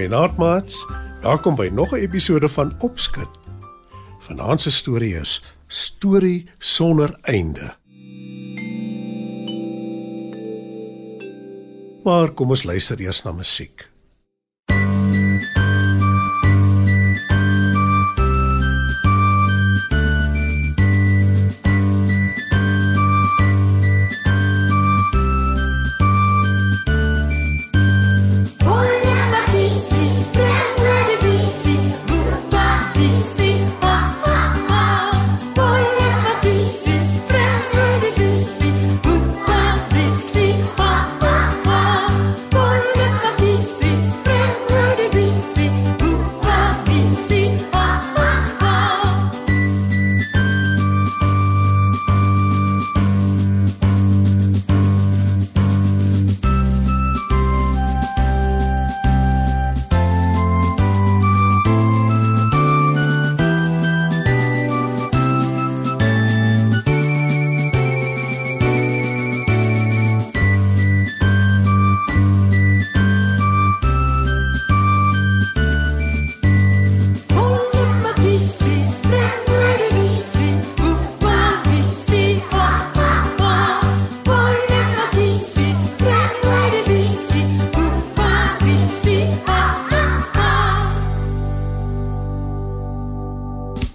Goeienaand maats. Welkom by nog 'n episode van Opskud. Vanaand se storie is Storie sonder einde. Maar kom ons luister eers na musiek.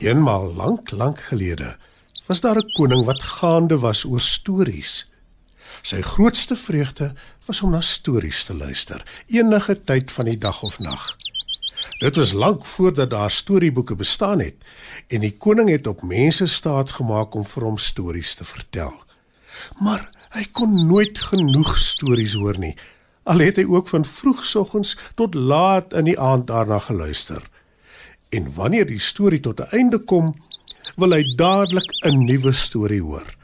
Eenmaal lank, lank gelede was daar 'n koning wat gaande was oor stories. Sy grootste vreugde was om na stories te luister, enige tyd van die dag of nag. Dit was lank voordat daar storieboeke bestaan het en die koning het op mense staat gemaak om vir hom stories te vertel. Maar hy kon nooit genoeg stories hoor nie. Al het hy ook van vroegsoggens tot laat in die aand daarna geluister. En wanneer die storie tot 'n einde kom, wil hy dadelik 'n nuwe storie hoor.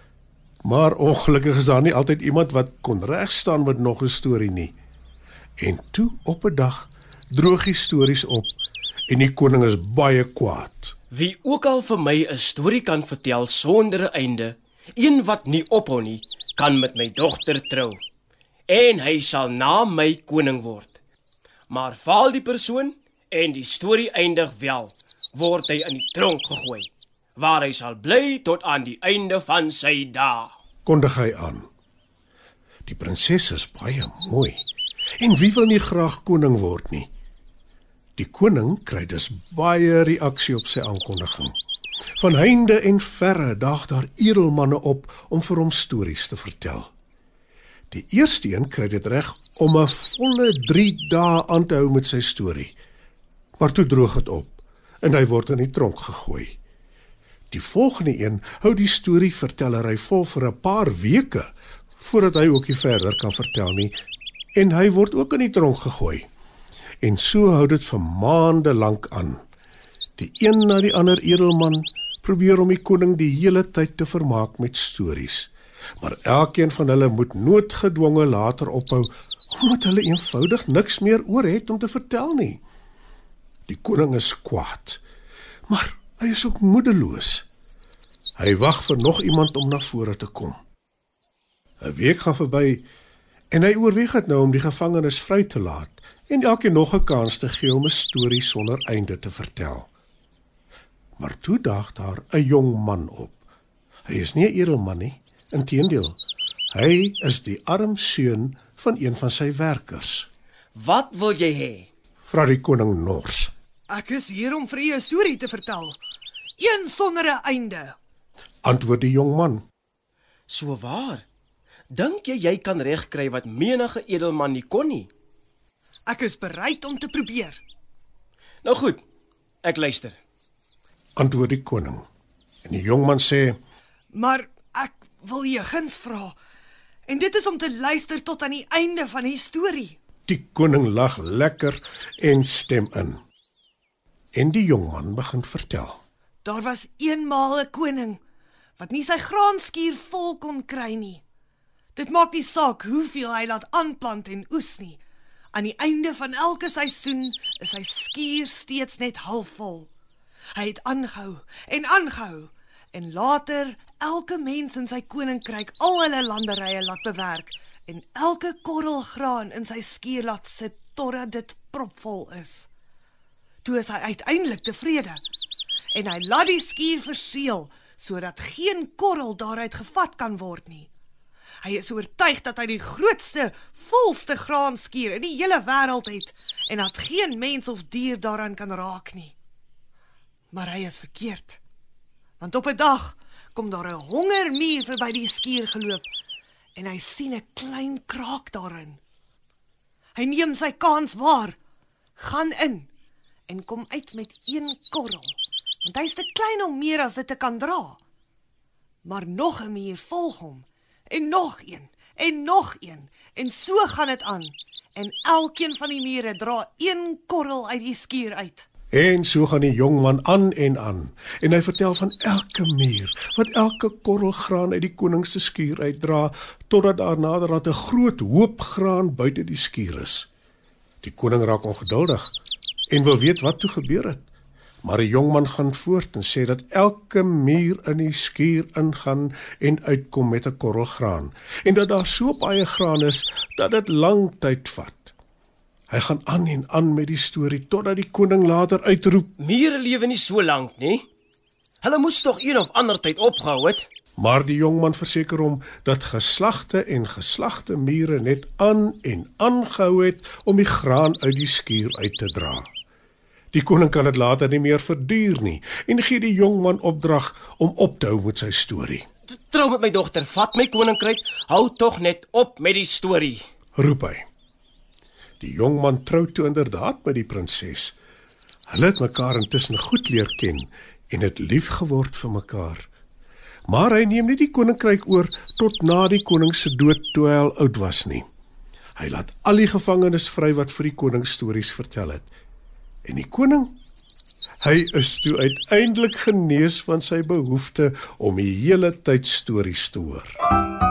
Maar ongelukkig is daar nie altyd iemand wat kon regstaan met nog 'n storie nie. En toe op 'n dag droog die stories op en die koning is baie kwaad. Wie ook al vir my 'n storie kan vertel sonder 'n einde, een wat nie ophou nie, kan met my dogter trou. En hy sal na my koning word. Maar val die persoon en die storie eindig wel, word hy in die tronk gegooi, waar hy sal bly tot aan die einde van sy dae. Kondig hy aan. Die prinses is baie mooi en wie wil nie graag koning word nie? Die koning kry dus baie reaksie op sy aankondiging. Van heinde en verre daag daar edelmanne op om vir hom stories te vertel. Die eerste een kry dit reg om 'n volle 3 dae aan te hou met sy storie. Maar toe droog dit op en hy word in die tronk gegooi. Die volgende een hou die storievertellery vol vir 'n paar weke voordat hy ook nie verder kan vertel nie en hy word ook in die tronk gegooi. En so hou dit vir maande lank aan. Die een na die ander edelman probeer om die koning die hele tyd te vermaak met stories. Maar elkeen van hulle moet noodgedwonge later ophou omdat hulle eenvoudig niks meer oor het om te vertel nie. Die koning is kwaad, maar hy is ook moedeloos. Hy wag vir nog iemand om na vore te kom. 'n Week gaan verby en hy oorweeg dit nou om die gevangenes vry te laat en elkeen nog 'n kans te gee om 'n storie sonder einde te vertel. Maar toe daag daar 'n jong man op. Hy is nie 'n edelman nie, inteendeel. Hy is die arm seun van een van sy werkers. Wat wil jy hê? Vra die koning nors. Ek is hier om vir u 'n storie te vertel. Een sonder 'n einde. Antwoord die jong man. So waar. Dink jy jy kan regkry wat menige edelman nie kon nie? Ek is bereid om te probeer. Nou goed. Ek luister. Antwoord die koning. En die jong man sê: Maar ek wil jy guns vra. En dit is om te luister tot aan die einde van die storie. Die koning lag lekker en stem in. En die jongman begin vertel. Daar was eenmaal 'n koning wat nie sy graanskuur vol kon kry nie. Dit maak nie saak hoeveel hy laat aanplant en oes nie. Aan die einde van elke seisoen is sy skuur steeds net halfvol. Hy het aangehou en aangehou en later elke mens in sy koninkryk al hulle landerye laat bewerk en elke korrel graan in sy skuur laat sit totdat dit propvol is. Toe is hy uiteindelik tevrede en hy laat die skuur verseël sodat geen korrel daaruit gevat kan word nie. Hy is oortuig dat hy die grootste, volste graanskuur in die hele wêreld het en dat geen mens of dier daaraan kan raak nie. Maar hy is verkeerd. Want op 'n dag kom daar 'n hongermuur verby die skuur geloop en hy sien 'n klein kraak daarin. Hy neem sy kans waar, gaan in en kom uit met een korrel, want hy's te klein om meer as dit te kan dra. Maar nog 'n muur volg hom en nog een en nog een en so gaan dit aan. En elkeen van die mure dra een korrel uit die skuur uit. En so gaan die jongman aan en aan en hy vertel van elke muur wat elke korrel graan uit die koning se skuur uitdra totdat daar naderhand 'n groot hoop graan buite die skuur is. Die koning raak ongeduldig en wil weet wat toe gebeur het. Maar die jongman gaan voort en sê dat elke muur in die skuur ingaan en uitkom met 'n korrel graan en dat daar so baie graan is dat dit lang tyd vat. Hy gaan aan en aan met die storie totdat die koning later uitroep: Mure lewe nie so lank nie. Hulle moes tog een of ander tyd opgehou het. Maar die jongman verseker hom dat geslagte en geslagte mure net aan en aangehou het om die graan uit die skuur uit te dra. Die koning kan dit later nie meer verduur nie en gee die jongman opdrag om op te hou met sy storie. Trou met my dogter, vat my koninkryk, hou tog net op met die storie. Roep hy. Die jongman trou toe inderdaad met die prinses. Hulle het mekaar intussen goed leer ken en het lief geword vir mekaar. Maar hy neem nie die koninkryk oor tot na die koning se dood toe hy al oud was nie. Hy laat al die gevangenes vry wat vir die koning stories vertel het. En die koning Hy is toe uiteindelik genees van sy behoefte om die hele tyd stories te hoor.